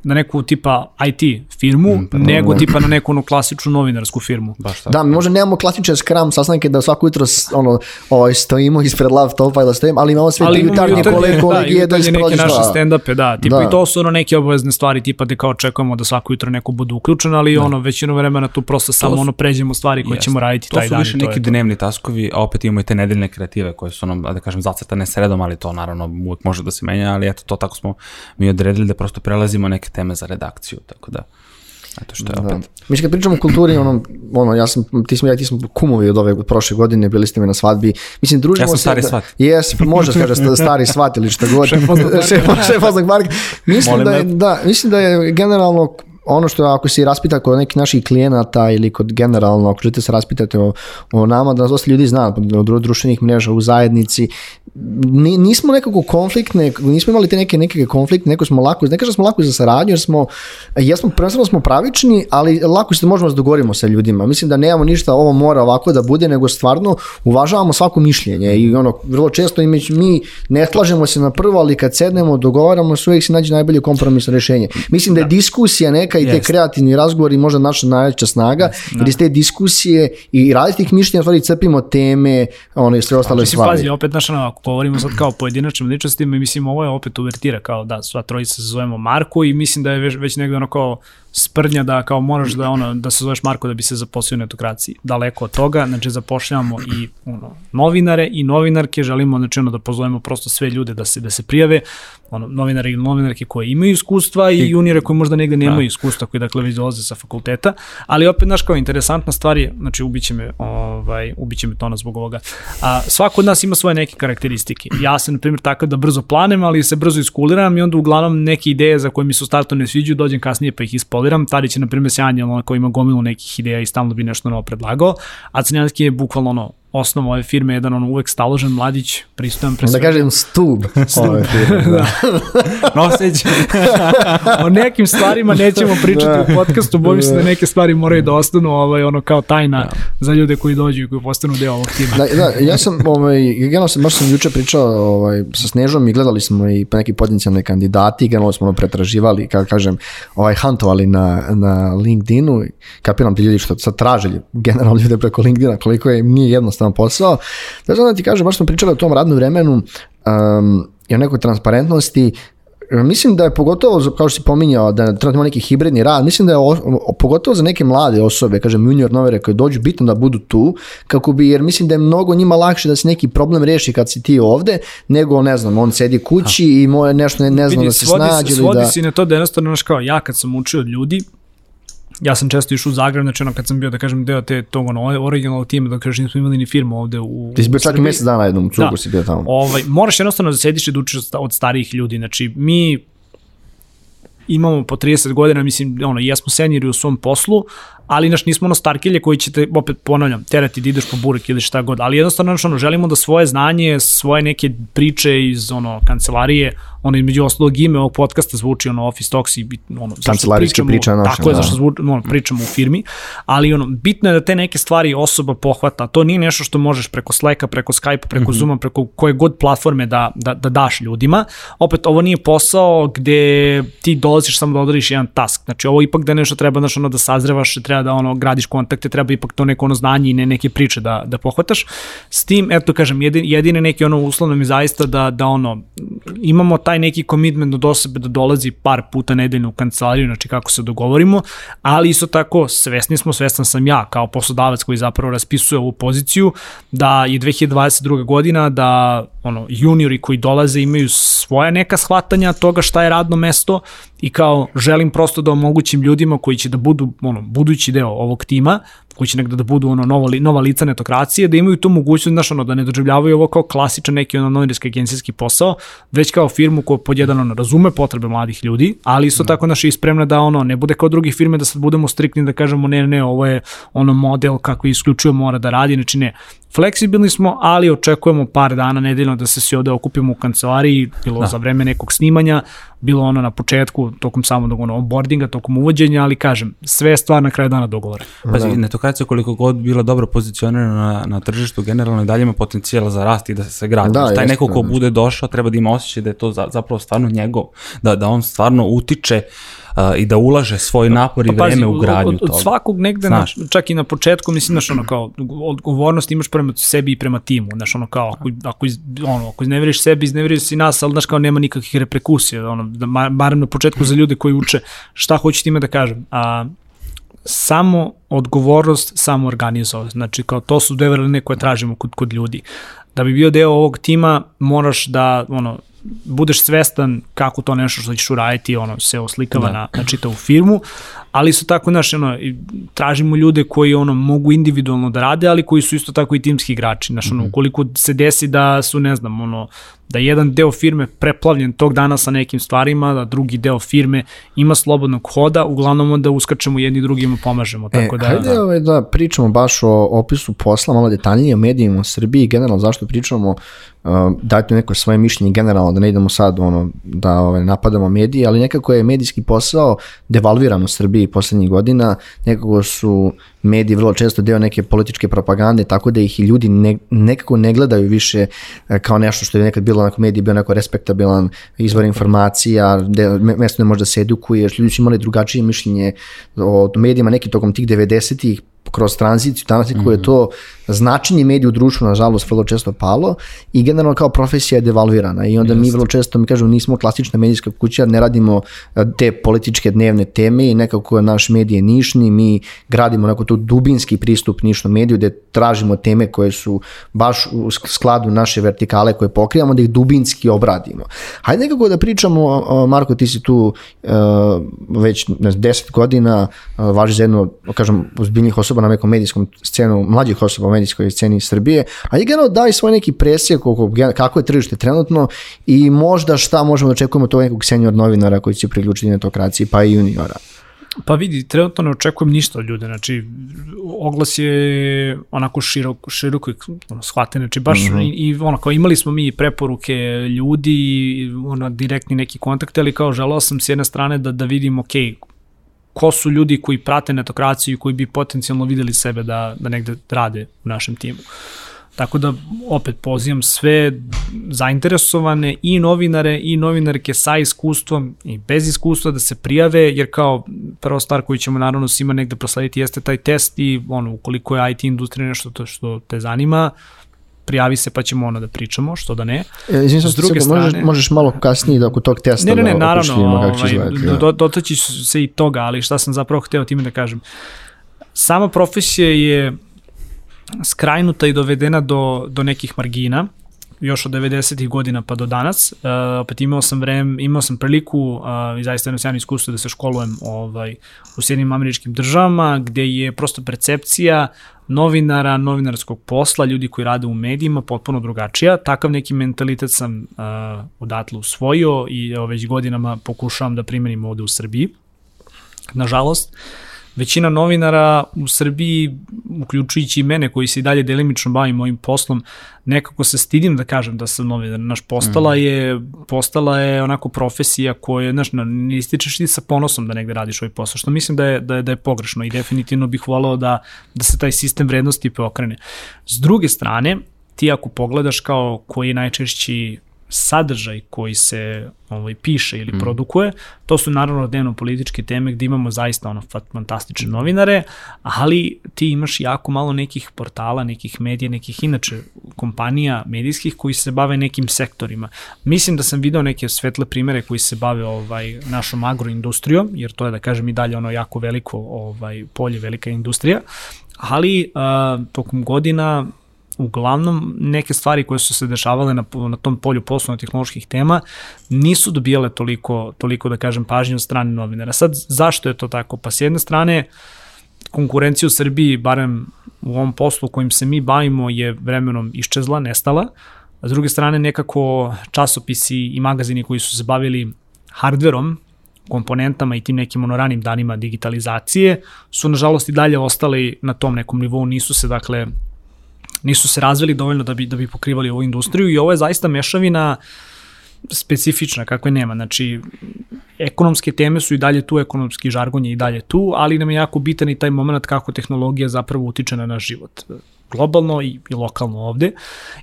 na neku tipa IT firmu, Mm, pa nego tipa na neku ono klasičnu novinarsku firmu. Baš tako. Da, mi možda nemamo klasične Scrum sastanke da svako jutro ono, ovaj, stojimo ispred laptopa ili stojimo, ali imamo sve Ali jutarnje kole, da, kolegije da neke isprođeš. naše da. stand-upe, da, tipa Da. i to su ono neke obavezne stvari, tipa da kao očekujemo da svako jutro neko bude uključen, ali ono većinu vremena tu prosto samo su- ono pređemo stvari koje Jeste. ćemo raditi to taj su dan. više i to je neki to. dnevni taskovi, a opet imamo i te nedeljne kreative koje su nam, da kažem, zacrtane sredom, ali to naravno uvek može da se menja, ali eto, to tako smo mi odredili da prosto prelazimo neke teme za redakciju, tako da, eto što je Da. opet. Mislim, kad pričamo o kulturi, ono, ono, ja sam, ti smo, ja ti smo kumovi od ove od prošle godine, bili ste mi na svadbi. Mislim, družimo Ja sam se... stari da, svat. Jes, pa može se kaže sta- stari svat ili šta god. Šef Marka. Mislim Molim da, je, da, mislim da je generalno ono što ako se raspita kod nekih naših klijenata ili kod generalno, ako želite se raspitati o, o nama, da nas dosta ljudi zna od dru- društvenih mreža u zajednici, Ni, nismo nekako konfliktne, nismo imali te neke neke konflikte, neko smo lako, ne kažem da smo lako za saradnju, jer smo, jesmo, prvenstveno smo pravični, ali lako se možemo da dogovorimo sa ljudima. Mislim da nemamo ništa, ovo mora ovako da bude, nego stvarno uvažavamo svako mišljenje i ono, vrlo često mi, mi ne slažemo se na prvo, ali kad sednemo, dogovaramo se, uvijek se nađe najbolje kompromisno rješenje. Mislim da je diskusija neka i te Jest. kreativni razgovori možda naša najveća snaga, jer iz te diskusije i različitih mišljenja stvari crpimo teme, ono i sve ostale Mislim, stvari. pazi, opet, ono, ako govorimo sad kao pojedinačnim ličnostima, i mislim, ovo je opet uvertira, kao da, sva trojica se zovemo Marko i mislim da je već, već negde ono kao sprdnja da kao moraš da ono da se zoveš Marko da bi se zaposlio na etokraciji. Daleko od toga, znači zapošljavamo i ono novinare i novinarke, želimo znači ono da pozovemo prosto sve ljude da se da se prijave, ono novinari i novinarke koji imaju iskustva i, juniore koji možda negde nemaju iskustva, koji dakle već dolaze sa fakulteta, ali opet naš kao interesantna stvar je, znači ubiće me, ovaj ubiće me to nas zbog ovoga. A svako od nas ima svoje neke karakteristike. Ja sam na primjer takav da brzo planem, ali se brzo iskuliram i onda uglavnom neke ideje za koje mi se u startu ne sviđaju, dođem kasnije pa ih ispoliram. Tadić je na primjer sjajan, ono koji ima gomilu nekih ideja i stalno bi nešto novo predlagao, a Crnjanski je bukvalno ono osnov ove firme, jedan ono uvek staložen mladić, pristojan pre Da kažem stub. ove firme, da. Noseć. o nekim stvarima nećemo pričati u podcastu, bojim se da neke stvari moraju da ostanu ovaj, ono kao tajna za ljude koji dođu i koji postanu deo ovog tima. Da, da, ja sam, ovaj, generalno sam, baš sam juče pričao ovaj, sa Snežom i gledali smo i neki potencijalne kandidati, generalno smo ono pretraživali, kako kažem, ovaj, huntovali na, na LinkedInu, kapiram ti ljudi što sad traže generalno ljude preko LinkedIna, koliko je nije jednostavan posao. Da znam da ti kažem, baš smo pričali o tom radnom vremenu um, i o nekoj transparentnosti, Mislim da je pogotovo, kao što si pominjao, da trenutno ima neki hibridni rad, mislim da je o, o- pogotovo za neke mlade osobe, kažem junior novere koje dođu, bitno da budu tu, kako bi, jer mislim da je mnogo njima lakše da se neki problem reši kad si ti ovde, nego, ne znam, on sedi kući i moje nešto ne, ne znam da se svodi, snađe svodi da... se na to da jednostavno, znaš kao, ja kad sam učio od ljudi, ja sam često išao u Zagreb, znači ono kad sam bio, da kažem, deo te, tog ono, originalnog tima, da kažem, nismo imali ni firmu ovde u Ti si bio čak mjesec dana jednom cugu Da. si bio tamo. Ovaj, moraš jednostavno da sediš i da učiš od starijih ljudi. Znači, mi imamo po 30 godina, mislim, ono, jesmo senjeri u svom poslu, ali naš nismo ono starkilje koji će te, opet ponavljam, terati da ideš po burek ili šta god, ali jednostavno znaš, ono, želimo da svoje znanje, svoje neke priče iz ono, kancelarije, ono između ostalog ime ovog podcasta zvuči ono Office Talks i ono, Kancelarijske priče naše, Tako je, da. zašto zvuči, ono, pričamo u firmi, ali ono, bitno je da te neke stvari osoba pohvata, to nije nešto što možeš preko Slacka, preko Skype, preko Zooma, preko koje god platforme da, da, da daš ljudima. Opet, ovo nije posao gde ti dolaziš samo da odradiš jedan task, znači ovo ipak da nešto treba, znaš, ono, da sazrevaš, treba da ono, gradiš kontakte, treba ipak to neko ono znanje i ne neke priče da, da pohvataš. S tim, eto kažem, jedin, jedine neki ono uslovno mi zaista da, da ono, imamo taj neki komitment od osobe da dolazi par puta nedeljno u kancelariju, znači kako se dogovorimo, ali isto tako svesni smo, svestan sam ja kao poslodavac koji zapravo raspisuje ovu poziciju, da je 2022. godina, da ono, juniori koji dolaze imaju svoja neka shvatanja toga šta je radno mesto i kao želim prosto da omogućim ljudima koji će da budu ono, budući deo ovog tima, koji će negde da budu ono, nova, nova lica netokracije, da imaju tu mogućnost, znaš, ono, da ne doživljavaju ovo kao klasičan neki ono, novinarski agencijski posao, već kao firmu koja podjedan ono, razume potrebe mladih ljudi, ali isto da. tako naša i spremna da ono, ne bude kao drugi firme da sad budemo striktni da kažemo ne, ne, ovo je ono model kako isključuje mora da radi, znači ne, Fleksibilni smo, ali očekujemo par dana nedeljno da se svi ovde okupimo u kancelariji, bilo da. za vreme nekog snimanja, bilo ono na početku, tokom samog ono, onboardinga, tokom uvođenja, ali kažem, sve je stvar na kraju dana dogovora. Pazi, da. netokracija koliko god bila dobro pozicionirana na, na tržištu, generalno i dalje ima potencijala za rast i da se se gradi. Da, Taj neko ko bude došao treba da ima osjećaj da je to zapravo stvarno njegov, da, da on stvarno utiče uh, i da ulaže svoj napor i pa, vreme u gradnju od, od, od svakog negde, znaš. Na, čak i na početku, mislim, znaš, ono kao, odgovornost imaš prema sebi i prema timu, znaš, ono kao, ako, ako, iz, ono, ako izneveriš sebi, izneveriš si nas, ali znaš, kao, nema nikakvih reperkusija, ono, da, barem na početku za ljude koji uče, šta hoću time da kažem, a, samo odgovornost, samo organizovanost. Znači, kao to su dve vrline koje tražimo kod, kod ljudi. Da bi bio deo ovog tima, moraš da, ono, budeš svestan kako to nešto što ćeš uraditi ono, se oslikava da. na, na čitavu firmu, ali isto tako, znaš, ono, tražimo ljude koji ono, mogu individualno da rade, ali koji su isto tako i timski igrači, znaš, ono, mhm. ukoliko se desi da su, ne znam, ono, da jedan deo firme preplavljen tog dana sa nekim stvarima, da drugi deo firme ima slobodnog hoda, uglavnom onda uskačemo jedni drugima pomažemo. E, tako e, da, hajde da. Ovaj, da pričamo baš o opisu posla, malo detaljnije o medijima u Srbiji, generalno zašto pričamo, uh, dajte neko svoje mišljenje generalno, da ne idemo sad ono, da ovaj, napadamo medije, ali nekako je medijski posao devalviran u Srbiji poslednjih godina, nekako su mediji vrlo često deo neke političke propagande, tako da ih i ljudi ne, nekako ne gledaju više e, kao nešto što je nekad bilo onako mediji, bio neko respektabilan izvor informacija, de, mesto ne možda se edukuješ, ljudi su imali drugačije mišljenje o medijima neki tokom tih 90-ih, kroz tranziciju, danas mm. koje je to značenje medija u društvu, nažalost, vrlo često palo i generalno kao profesija je devalvirana i onda Just. mi vrlo često, mi kažemo, nismo klasična medijska kuća, ne radimo e, te političke dnevne teme i nekako naš medij je nišni, mi gradimo neko tu dubinski pristup nišnom mediju gde tražimo teme koje su baš u skladu naše vertikale koje pokrivamo, da ih dubinski obradimo. Hajde nekako da pričamo, Marko, ti si tu uh, već ne, 10 godina, uh, važi za jednu, kažem, ozbiljnih osoba na nekom medijskom scenu, mlađih osoba medijskoj sceni Srbije, a i generalno daj svoj neki presjek oko kako je tržište trenutno i možda šta možemo da očekujemo to nekog senior novinara koji će priključiti netokraciji, pa i juniora. Pa vidi, trenutno ne očekujem ništa od ljude, znači oglas je onako široko, široko ono, shvate, znači baš mm -hmm. i, i ono kao imali smo mi preporuke ljudi, ono direktni neki kontakt, ali kao želao sam s jedne strane da, da vidim, ok, ko su ljudi koji prate netokraciju i koji bi potencijalno videli sebe da, da negde rade u našem timu. Tako da, opet, pozivam sve zainteresovane i novinare i novinarke sa iskustvom i bez iskustva da se prijave, jer kao prva stvar koju ćemo naravno svima negde proslediti jeste taj test i ono, ukoliko je IT industrija nešto to što te zanima, prijavi se pa ćemo ono da pričamo, što da ne. E, izvim, S druge strane, možeš, možeš malo kasnije da oko tog testa ne, ne, ne, da naravno, ovaj, da. do, dotaći se i toga, ali šta sam zapravo hteo time da kažem. Sama profesija je skrajnuta i dovedena do, do nekih margina, još od 90. godina pa do danas. Uh, opet imao sam vreme, imao sam priliku uh, i zaista jedno sjajno iskustvo da se školujem ovaj, u Sjedinim američkim državama, gde je prosto percepcija novinara, novinarskog posla, ljudi koji rade u medijima, potpuno drugačija. Takav neki mentalitet sam uh, odatle usvojio i evo, već godinama pokušavam da primenim ovde u Srbiji. Nažalost, uh, većina novinara u Srbiji, uključujući i mene koji se i dalje delimično bavim mojim poslom, nekako se stidim da kažem da sam novinar. Naš postala mm. je postala je onako profesija koja, znaš, ne ističeš ti sa ponosom da negde radiš ovaj posao, što mislim da je, da je, da je pogrešno i definitivno bih volao da, da se taj sistem vrednosti preokrene. S druge strane, ti ako pogledaš kao koji je najčešći sadržaj koji se ovaj, piše ili mm. produkuje, to su naravno dnevno političke teme gde imamo zaista ono fantastične novinare, ali ti imaš jako malo nekih portala, nekih medija, nekih inače kompanija medijskih koji se bave nekim sektorima. Mislim da sam video neke svetle primere koji se bave ovaj našom agroindustrijom, jer to je da kažem i dalje ono jako veliko ovaj polje, velika industrija, ali uh, tokom godina uglavnom neke stvari koje su se dešavale na, na tom polju poslovno-tehnoloških tema nisu dobijale toliko, toliko da kažem, pažnje od strane novinara. Sad, zašto je to tako? Pa s jedne strane, konkurencija u Srbiji, barem u ovom poslu kojim se mi bavimo, je vremenom iščezla, nestala. A s druge strane, nekako časopisi i magazini koji su se bavili hardverom, komponentama i tim nekim ono ranim danima digitalizacije su nažalost i dalje ostali na tom nekom nivou, nisu se dakle nisu se razvili dovoljno da bi da bi pokrivali ovu industriju i ovo je zaista mešavina specifična kakve nema. Znači ekonomske teme su i dalje tu, ekonomski žargon je i dalje tu, ali nam je jako bitan i taj moment kako tehnologija zapravo utiče na naš život globalno i, i lokalno ovde.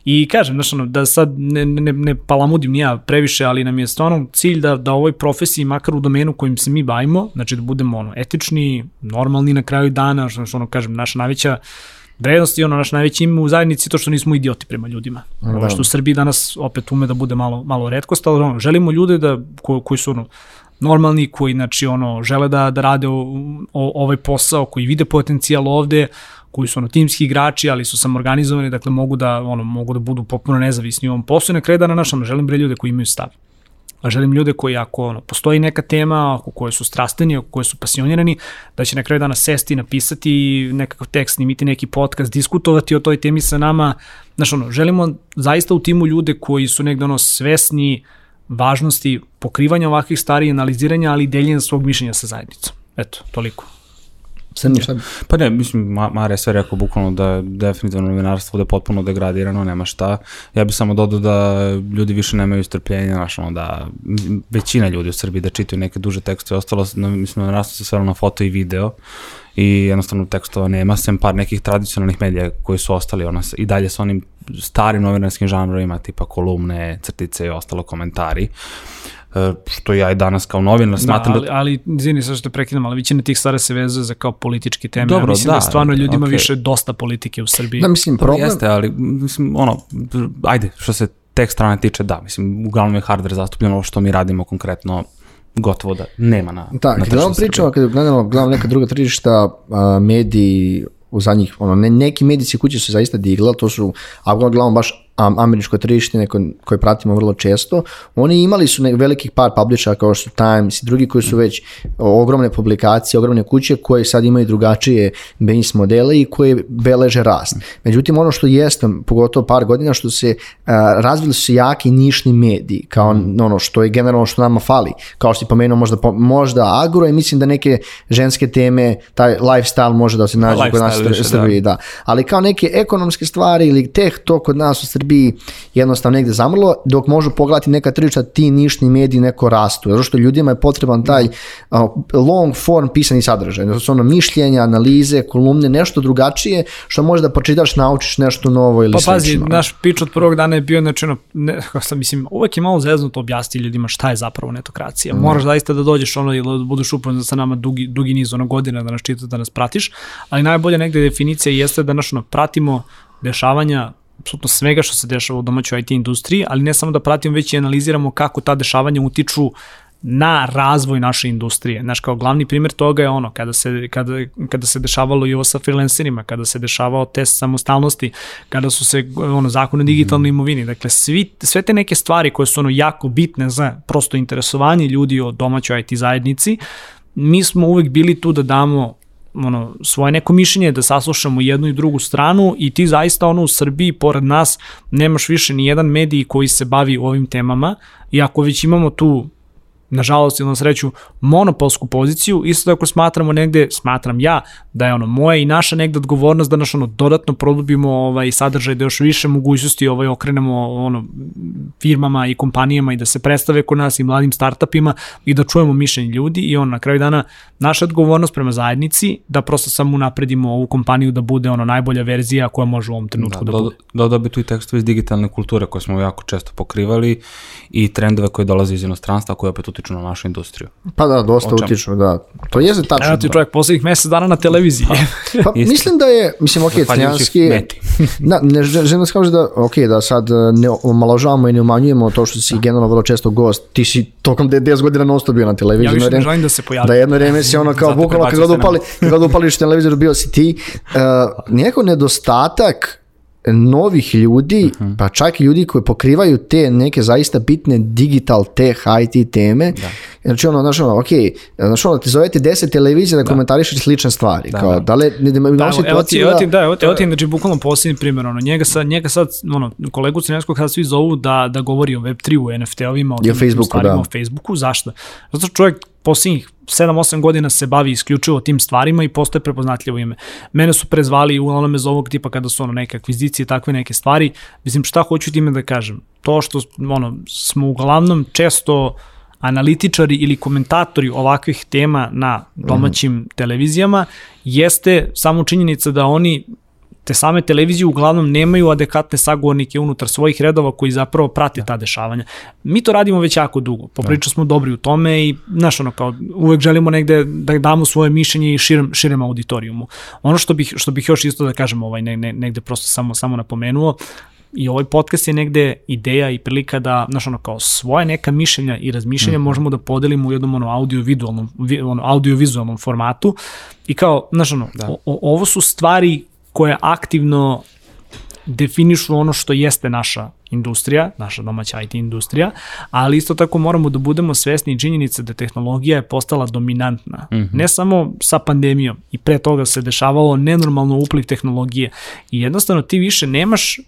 I kažem, ono, da sad ne, ne, ne palamudim nija previše, ali nam je stvarno cilj da, da ovoj profesiji, makar u domenu kojim se mi bavimo, znači da budemo ono, etični, normalni na kraju dana, što ono, kažem, naša najveća vrednost i ono naš najveći ime u zajednici to što nismo idioti prema ljudima. Da. Što u Srbiji danas opet ume da bude malo, malo redkost, ali ono, želimo ljude da, ko, koji su ono, normalni, koji znači, ono, žele da, da rade o, o, ovaj posao, koji vide potencijal ovde, koji su ono timski igrači, ali su samorganizovani, dakle mogu da ono mogu da budu potpuno nezavisni u ovom poslu i na kraju dana našom želim bre ljude koji imaju stav. A želim ljude koji ako ono, postoji neka tema, ako koje su strasteni, ako koje su pasionirani, da će na kraju dana sesti, napisati nekakav tekst, snimiti neki podcast, diskutovati o toj temi sa nama. Znaš, ono, želimo zaista u timu ljude koji su negde ono svesni važnosti pokrivanja ovakvih stvari, analiziranja, ali i deljenja svog mišljenja sa zajednicom. Eto, toliko. Srni, šta bi? Pa ne, mislim, Mare je sve rekao bukvalno da je definitivno novinarstvo da je potpuno degradirano, nema šta. Ja bih samo dodao da ljudi više nemaju strpljenja, znaš, ono, da većina ljudi u Srbiji da čitaju neke duže tekste i ostalo, no, mislim, novinarstvo se sve na foto i video i jednostavno tekstova nema, sem par nekih tradicionalnih medija koji su ostali ona, i dalje sa onim starim novinarskim žanrovima, tipa kolumne, crtice i ostalo komentari. Uh, što ja i danas kao novinar smatram da... Ali, ali izvini sa što prekidam, ali većina tih stvari se vezuje za kao politički teme. Dobro, ja mislim da, da stvarno ljudima okay. više dosta politike u Srbiji. Da, mislim, problem... Jeste, ali, mislim, ono, ajde, što se tek strane tiče, da, mislim, uglavnom je hardware zastupljeno ovo što mi radimo konkretno gotovo da nema na Da, kada vam pričamo, kada gledamo, gledamo neka druga tržišta, mediji u zadnjih, ono, ne, neki medijski kuće su zaista digla, to su, ako gledamo baš američko tržište neko, koje pratimo vrlo često, oni imali su velikih par publishera kao što su Times i drugi koji su već ogromne publikacije, ogromne kuće koje sad imaju drugačije business modele i koje beleže rast. Međutim, ono što jeste, pogotovo par godina, što se uh, razvili su se jaki nišni mediji, kao ono što je generalno što nama fali, kao što si pomenuo možda, možda agro i mislim da neke ženske teme, taj lifestyle može da se nađe kod nas u Srbiji, da. da. Ali kao neke ekonomske stvari ili teh, to kod nas u Srbiji Srbiji jednostavno negde zamrlo, dok možu pogledati neka tržišta, ti nišni mediji neko rastu, zato što ljudima je potreban taj long form pisani sadržaj, znači su ono mišljenja, analize, kolumne, nešto drugačije, što može da pročitaš, naučiš nešto novo ili pa, slično. Pa pazi, naš pič od prvog dana je bio, ono, ne, sam, mislim, uvek je malo zeznuto objasniti ljudima šta je zapravo netokracija. Mm. Moraš zaista da dođeš ono ili da budeš upoznat sa nama dugi, dugi niz ono godina da nas čitaš, da nas pratiš, ali najbolja negde definicija jeste da naš ono, pratimo dešavanja apsolutno svega što se dešava u domaćoj IT industriji, ali ne samo da pratimo, već i analiziramo kako ta dešavanja utiču na razvoj naše industrije. Znaš, kao glavni primjer toga je ono, kada se, kada, kada se dešavalo i ovo sa freelancerima, kada se dešavao test samostalnosti, kada su se ono, zakone digitalne imovini, dakle, svi, sve te neke stvari koje su ono jako bitne za prosto interesovanje ljudi o domaćoj IT zajednici, mi smo uvek bili tu da damo ono, svoje neko mišljenje, da saslušamo jednu i drugu stranu i ti zaista ono u Srbiji, pored nas, nemaš više ni jedan medij koji se bavi ovim temama i ako već imamo tu nažalost ili na sreću, monopolsku poziciju, isto tako smatramo negde, smatram ja, da je ono moja i naša negde odgovornost da naš ono dodatno produbimo ovaj sadržaj, da još više mogućnosti ovaj okrenemo ono firmama i kompanijama i da se predstave kod nas i mladim startupima i da čujemo mišljenje ljudi i on na kraju dana naša odgovornost prema zajednici da prosto samo napredimo ovu kompaniju da bude ono najbolja verzija koja može u ovom trenutku da, da, da bude. Da, da bi tu i tekstovi iz digitalne kulture koje smo jako često pokrivali i trendove koje dolaze iz inostranstva koje opet utiču na našu industriju. Pa da, dosta utiču, da. To je tačno. Evo ti da. čovjek poslednjih mesec dana na televiziji. Pa, pa mislim da je, mislim, ok, crnjanski... da, ne želim da kaže da, ok, da sad ne omaložavamo i ne umanjujemo to što si da. generalno vrlo često gost. Ti si tokom 10 godina non stop bio na televiziji. Ja više ne želim da se pojavim. Da jedno vreme si ono kao bukvalno kad god upali, kad god upališ televizor bio si ti. Uh, neko nedostatak novih ljudi, uh -huh. pa čak i ljudi koji pokrivaju te neke zaista bitne digital tech IT teme. Da. Znači ono, znaš ono, ok, znači ono, ti zovete 10 televizija da, da. komentarišeš slične stvari. Da, kao, da. da li, ne, ne, da, evo, ti, evo ti, da, evo ti, evo ti, znači, bukvalno posljednji primjer, ono, njega sad, njega sad, ono, kolegu Crnjanskog sad svi zovu da, da govori o Web3, u NFT-ovima, o, o Facebooku, da. o Facebooku, zašto? Zato što čovjek posljednjih 7-8 godina se bavi isključivo tim stvarima i postoje prepoznatljivo ime. Mene su prezvali u onome za ovog tipa kada su ono neke akvizicije, takve neke stvari. Mislim, šta hoću time da kažem? To što ono, smo uglavnom često analitičari ili komentatori ovakvih tema na domaćim mm televizijama jeste samo činjenica da oni te same televizije uglavnom nemaju adekvatne sagovornike unutar svojih redova koji zapravo prate ta dešavanja. Mi to radimo već jako dugo, popriča smo dobri u tome i, znaš, ono, kao, uvek želimo negde da damo svoje mišljenje i širem, širem auditorijumu. Ono što bih, što bih još isto da kažem, ovaj, ne, ne, negde prosto samo, samo napomenuo, i ovaj podcast je negde ideja i prilika da, znaš, ono, kao svoje neka mišljenja i razmišljenja mm. možemo da podelimo u jednom ono audio-vizualnom ono, audio-vizualnom formatu i kao, znaš, ono, da. o, ovo su stvari koje aktivno definišu ono što jeste naša industrija, naša domaća IT industrija, ali isto tako moramo da budemo svesni činjenice da tehnologija je postala dominantna. Mm -hmm. Ne samo sa pandemijom, i pre toga se dešavalo nenormalno upliv tehnologije i jednostavno ti više nemaš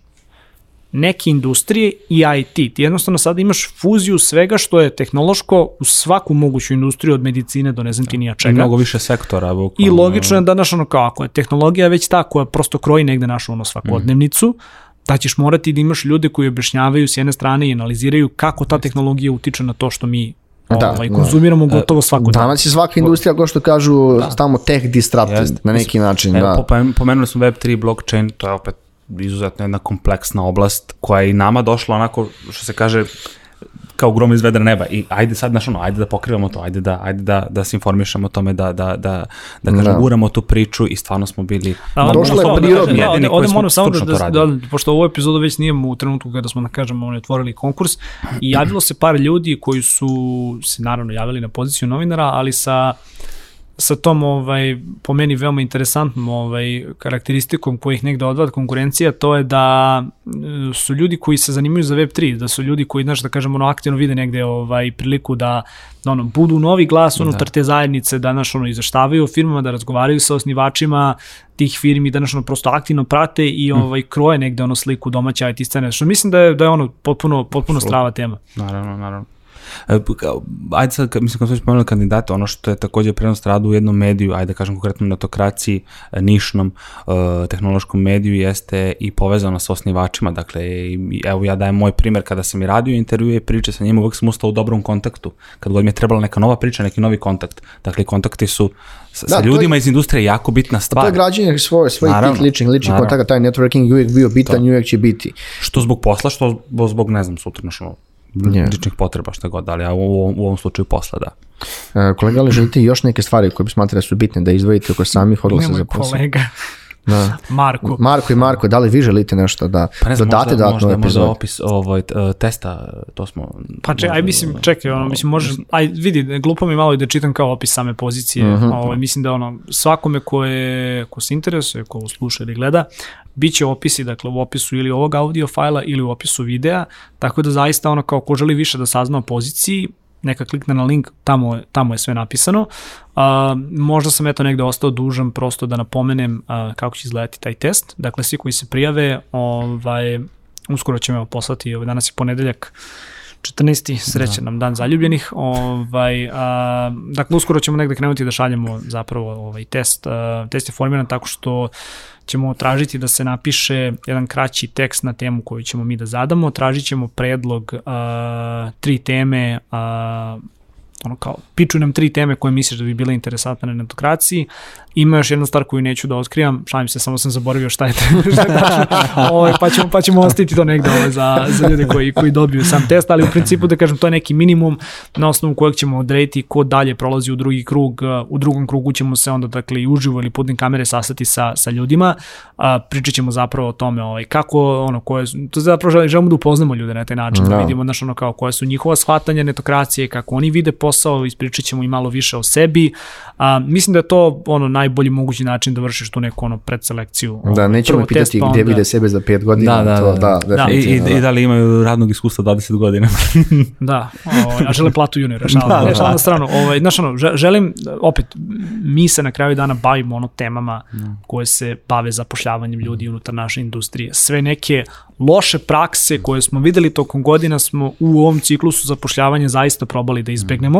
neke industrije i IT. Ti jednostavno sada imaš fuziju svega što je tehnološko u svaku moguću industriju od medicine do ne znam ti nija čega. I mnogo više sektora. Bukvalno. I logično je da naš ono kao ako je tehnologija već ta koja prosto kroji negde našu ono svakodnevnicu, mm. da ćeš morati da imaš ljude koji objašnjavaju s jedne strane i analiziraju kako ta tehnologija utiče na to što mi da, ovaj, konzumiramo da. gotovo svako Danas je svaka industrija, kao što kažu, da. stavamo tech disrupted na neki način. Evo, da. pomenuli smo Web3, blockchain, to je opet izuzetno jedna kompleksna oblast koja je i nama došla onako, što se kaže, kao grom iz vedra neba i ajde sad, znaš ono, ajde da pokrivamo to, ajde da, ajde da, da se informišemo o tome, da, da, da, da kažem, da. guramo tu priču i stvarno smo bili... A, došlo je prirodno. Da, ovde, ovde moram samo da, da, da, pošto ovu epizodu već nijemo u trenutku kada smo, da kažemo, oni otvorili konkurs i javilo se par ljudi koji su se naravno javili na poziciju novinara, ali sa sa tom ovaj po meni veoma interesantnom ovaj karakteristikom koji ih negde odvada konkurencija to je da e, su ljudi koji se zanimaju za web3 da su ljudi koji znači da kažemo ono aktivno vide negde ovaj priliku da, da ono budu novi glas unutar da. te zajednice da naš ono izveštavaju o firmama da razgovaraju sa osnivačima tih firmi da naš ono prosto aktivno prate i hm. ovaj kroje negde ono sliku domaće IT scene što mislim da je da je ono potpuno potpuno strava tema naravno naravno ajde sad, mislim, kad smo spomenuli kandidata, ono što je takođe prenos rada u jednom mediju, ajde da kažem konkretno netokraciji, e, nišnom uh, tehnološkom mediju jeste i povezano sa osnivačima, dakle, i, evo ja dajem moj primer kada sam i radio intervjue i priče sa njima, uvek sam ustao u dobrom kontaktu, kad god mi je trebala neka nova priča, neki novi kontakt, dakle, kontakti su sa, da, sa ljudima je, iz industrije jako bitna stvar. To je građenje svoje, svojih tih ličnih, ličnih kontakta, taj networking je uvijek bio bitan i uvijek će biti. Što zbog posla, što zbog, ne znam, sutra našo yeah. ličnih potreba, šta god, ali ja u, u ovom slučaju posla, da. E, kolega, ali želite još neke stvari koje bi smatrali da su bitne da izdvojite oko samih odlaza za posao? kolega. Da. Marko. Marko i Marko, da li vi želite nešto da pa ne znam, dodate možda, dodatno možda, možda opis ovoj, uh, testa, to smo... Pa čekaj, aj mislim, čekaj, ono, mislim, možeš, aj vidi, glupo mi malo i da čitam kao opis same pozicije, uh mhm. -huh. ovaj, mislim da ono, svakome ko, je, ko se interesuje, ko sluša ili gleda, bit će opisi, dakle u opisu ili ovog audio fajla ili u opisu videa, tako da zaista ono kao ko želi više da sazna o poziciji, neka klikne na link, tamo tamo je sve napisano. Uh, možda sam eto negde ostao dužan prosto da napomenem uh, kako će izgledati taj test. Dakle, svi koji se prijave, ovaj, uskoro ćemo poslati, ovaj, danas je ponedeljak, 14. srećan da. nam dan zaljubljenih. Ovaj, a, dakle, uskoro ćemo negde krenuti da šaljemo zapravo ovaj test. A, test je formiran tako što ćemo tražiti da se napiše jedan kraći tekst na temu koju ćemo mi da zadamo, tražit ćemo predlog uh, tri teme uh, ono kao, piču nam tri teme koje misliš da bi bile interesantne na netokraciji. Ima još jedna stvar koju neću da otkrijam, šalim se, samo sam zaboravio šta je, tačno, ovaj, pa, ćemo, pa ćemo ostaviti to negde ovaj, za, za ljude koji, koji dobiju sam test, ali u principu da kažem, to je neki minimum na osnovu kojeg ćemo odrediti ko dalje prolazi u drugi krug, u drugom krugu ćemo se onda dakle i uživo ili putem kamere sastati sa, sa ljudima, a, pričat ćemo zapravo o tome ovaj, kako, ono, koje, to zapravo želimo da upoznamo ljude na taj način, da, da. vidimo, znaš, ono, kao, koje su njihova shvatanja netokracije, kako oni vide po posao, ispričat ćemo i malo više o sebi. A, mislim da je to ono najbolji mogući način da vršiš tu neku ono predselekciju. Da, Ono, nećemo pitati test, pa gdje onda- vide sebe za pet godina. Da, da, to, da. da, I, i, definitivno, I da li imaju radnog iskustva 20 godina? Da, ovaj, a žele platu juniora, šalim, Da, da. šalim na stranu. Ovaj, znaš, ono, že- želim, opet, mi se na kraju dana bavimo ono temama koje se bave zapošljavanjem ljudi unutar naše industrije. Sve neke loše prakse koje smo videli tokom godina smo u ovom ciklusu zapošljavanja zaista probali da izbegnemo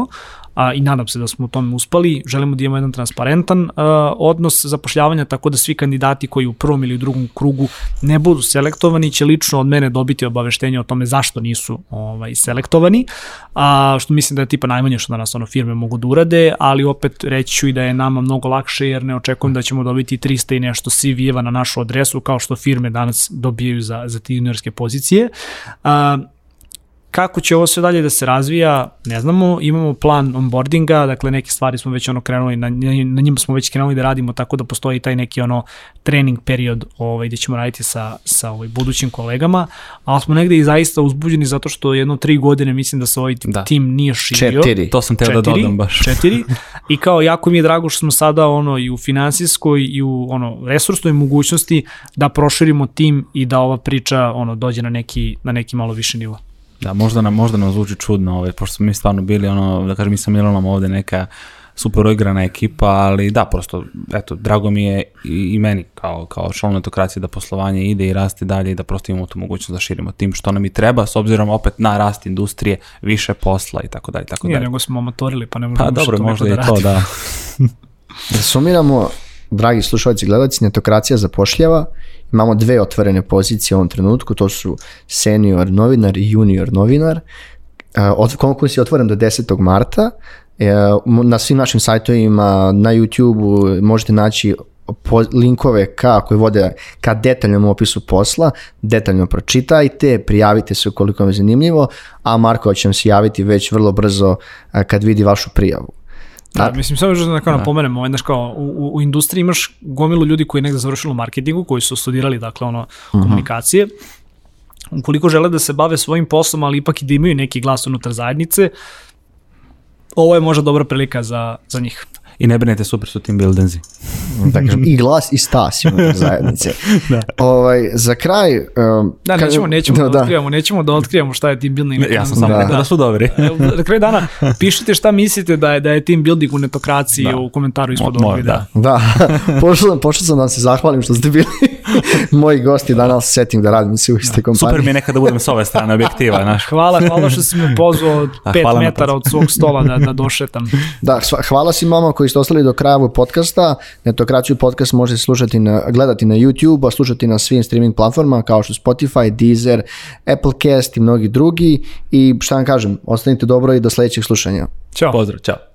a, i nadam se da smo u tome uspali. Želimo da imamo jedan transparentan a, odnos zapošljavanja tako da svi kandidati koji u prvom ili u drugom krugu ne budu selektovani će lično od mene dobiti obaveštenje o tome zašto nisu ovaj, selektovani, a, što mislim da je tipa najmanje što danas ono firme mogu da urade, ali opet reći ću i da je nama mnogo lakše jer ne očekujem da ćemo dobiti 300 i nešto CV-eva na našu adresu kao što firme danas dobijaju za, za te juniorske pozicije. A, kako će ovo sve dalje da se razvija, ne znamo, imamo plan onboardinga, dakle neke stvari smo već ono krenuli, na, na njima smo već krenuli da radimo, tako da postoji taj neki ono trening period ovaj, gde ćemo raditi sa, sa ovaj, budućim kolegama, ali smo negde i zaista uzbuđeni zato što jedno tri godine mislim da se ovaj Da. tim nije širio. Četiri. To sam teo da dodam baš. četiri. I kao jako mi je drago što smo sada ono i u finansijskoj i u ono resursnoj mogućnosti da proširimo tim i da ova priča ono dođe na neki na neki malo više nivo. Da, možda nam, možda nam zvuči čudno, ovaj, pošto smo mi stvarno bili, ono, da kažem, mi sa Milanom ovde neka super uigrana ekipa, ali da, prosto, eto, drago mi je i, i meni kao, kao član netokracije da poslovanje ide i raste dalje i da prosto imamo tu mogućnost da širimo tim što nam i treba, s obzirom opet na rast industrije, više posla i tako dalje, tako Nije, dalje. nego smo amatorili, pa ne možemo Pa dobro, možda neko i da to, da. Da sumiramo, dragi slušalci i gledalci, netokracija zapošljava. Imamo dve otvorene pozicije u ovom trenutku, to su senior novinar i junior novinar. E, konkurs je otvoren do 10. marta. E, Na svim našim sajtovima, na YouTube možete naći linkove ka, koji vode ka detaljnom opisu posla, detaljno pročitajte, prijavite se ukoliko vam je zanimljivo, a Marko će vam se javiti već vrlo brzo e, kad vidi vašu prijavu. Da, mislim, samo još da kao napomenem, ovaj, znaš, kao, u, u, industriji imaš gomilu ljudi koji je negde završili u marketingu, koji su studirali, dakle, ono, komunikacije. Ukoliko žele da se bave svojim poslom, ali ipak i da imaju neki glas unutar zajednice, ovo je možda dobra prilika za, za njih. I ne brinete, super su team buildingsi. da kažem, i glas i stas unutar zajednice. da. ovaj, za kraj... Um, Da, kad- nećemo, nećemo da, da, otkrivamo, nećemo da otkrivamo šta je team building. Ja sam samo Da. rekao da su dobri. Na kraju dana, pišite šta mislite da je, da je team building u netokraciji Da. u komentaru ispod ovog videa. Da, pošao, pošao sam da vam se zahvalim što ste bili moji gosti danas setting da radim se u iste kompanije. Super mi je nekad da budem s ove strane objektiva, znaš. Hvala, hvala što si me pozvao od A, 5 hvala na metara od svog stola da, da došetam. Da, hvala svim vama koji ste ostali do kraja ovog podcasta. Netokraciju podcast možete slušati na, gledati na YouTube, a slušati na svim streaming platformama kao što Spotify, Deezer, Applecast i mnogi drugi. I šta vam kažem, ostanite dobro i do sledećeg slušanja. Ćao. Pozdrav, čao.